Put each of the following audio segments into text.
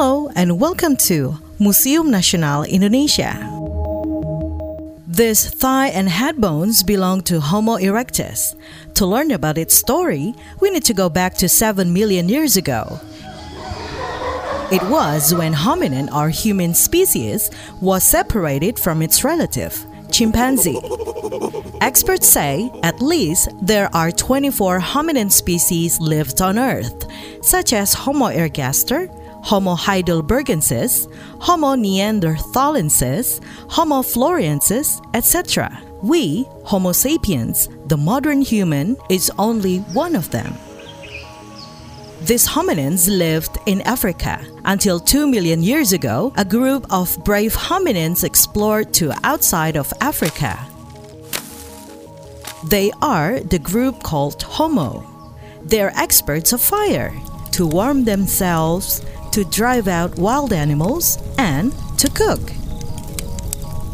Hello and welcome to Museum Nasional Indonesia. These thigh and head bones belong to Homo erectus. To learn about its story, we need to go back to 7 million years ago. It was when hominin or human species was separated from its relative, chimpanzee. Experts say at least there are 24 hominin species lived on Earth, such as Homo ergaster, Homo heidelbergensis, Homo neanderthalensis, Homo floresiensis, etc. We, Homo sapiens, the modern human, is only one of them. These hominins lived in Africa. Until 2 million years ago, a group of brave hominins explored to outside of Africa. They are the group called Homo. They are experts of fire, to warm themselves, to drive out wild animals, and to cook.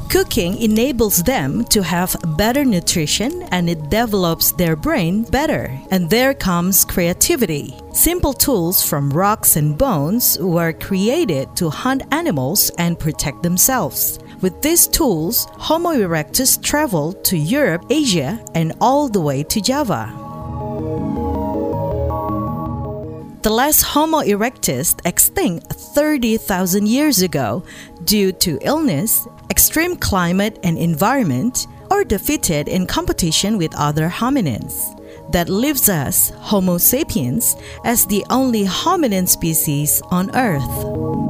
Cooking enables them to have better nutrition and it develops their brain better. And there comes creativity. Simple tools from rocks and bones were created to hunt animals and protect themselves. With these tools, Homo erectus traveled to Europe, Asia, and all the way to Java. The last Homo erectus extinct 30,000 years ago due to illness, extreme climate and environment, or defeated in competition with other hominins. That leaves us, Homo sapiens, as the only hominin species on Earth.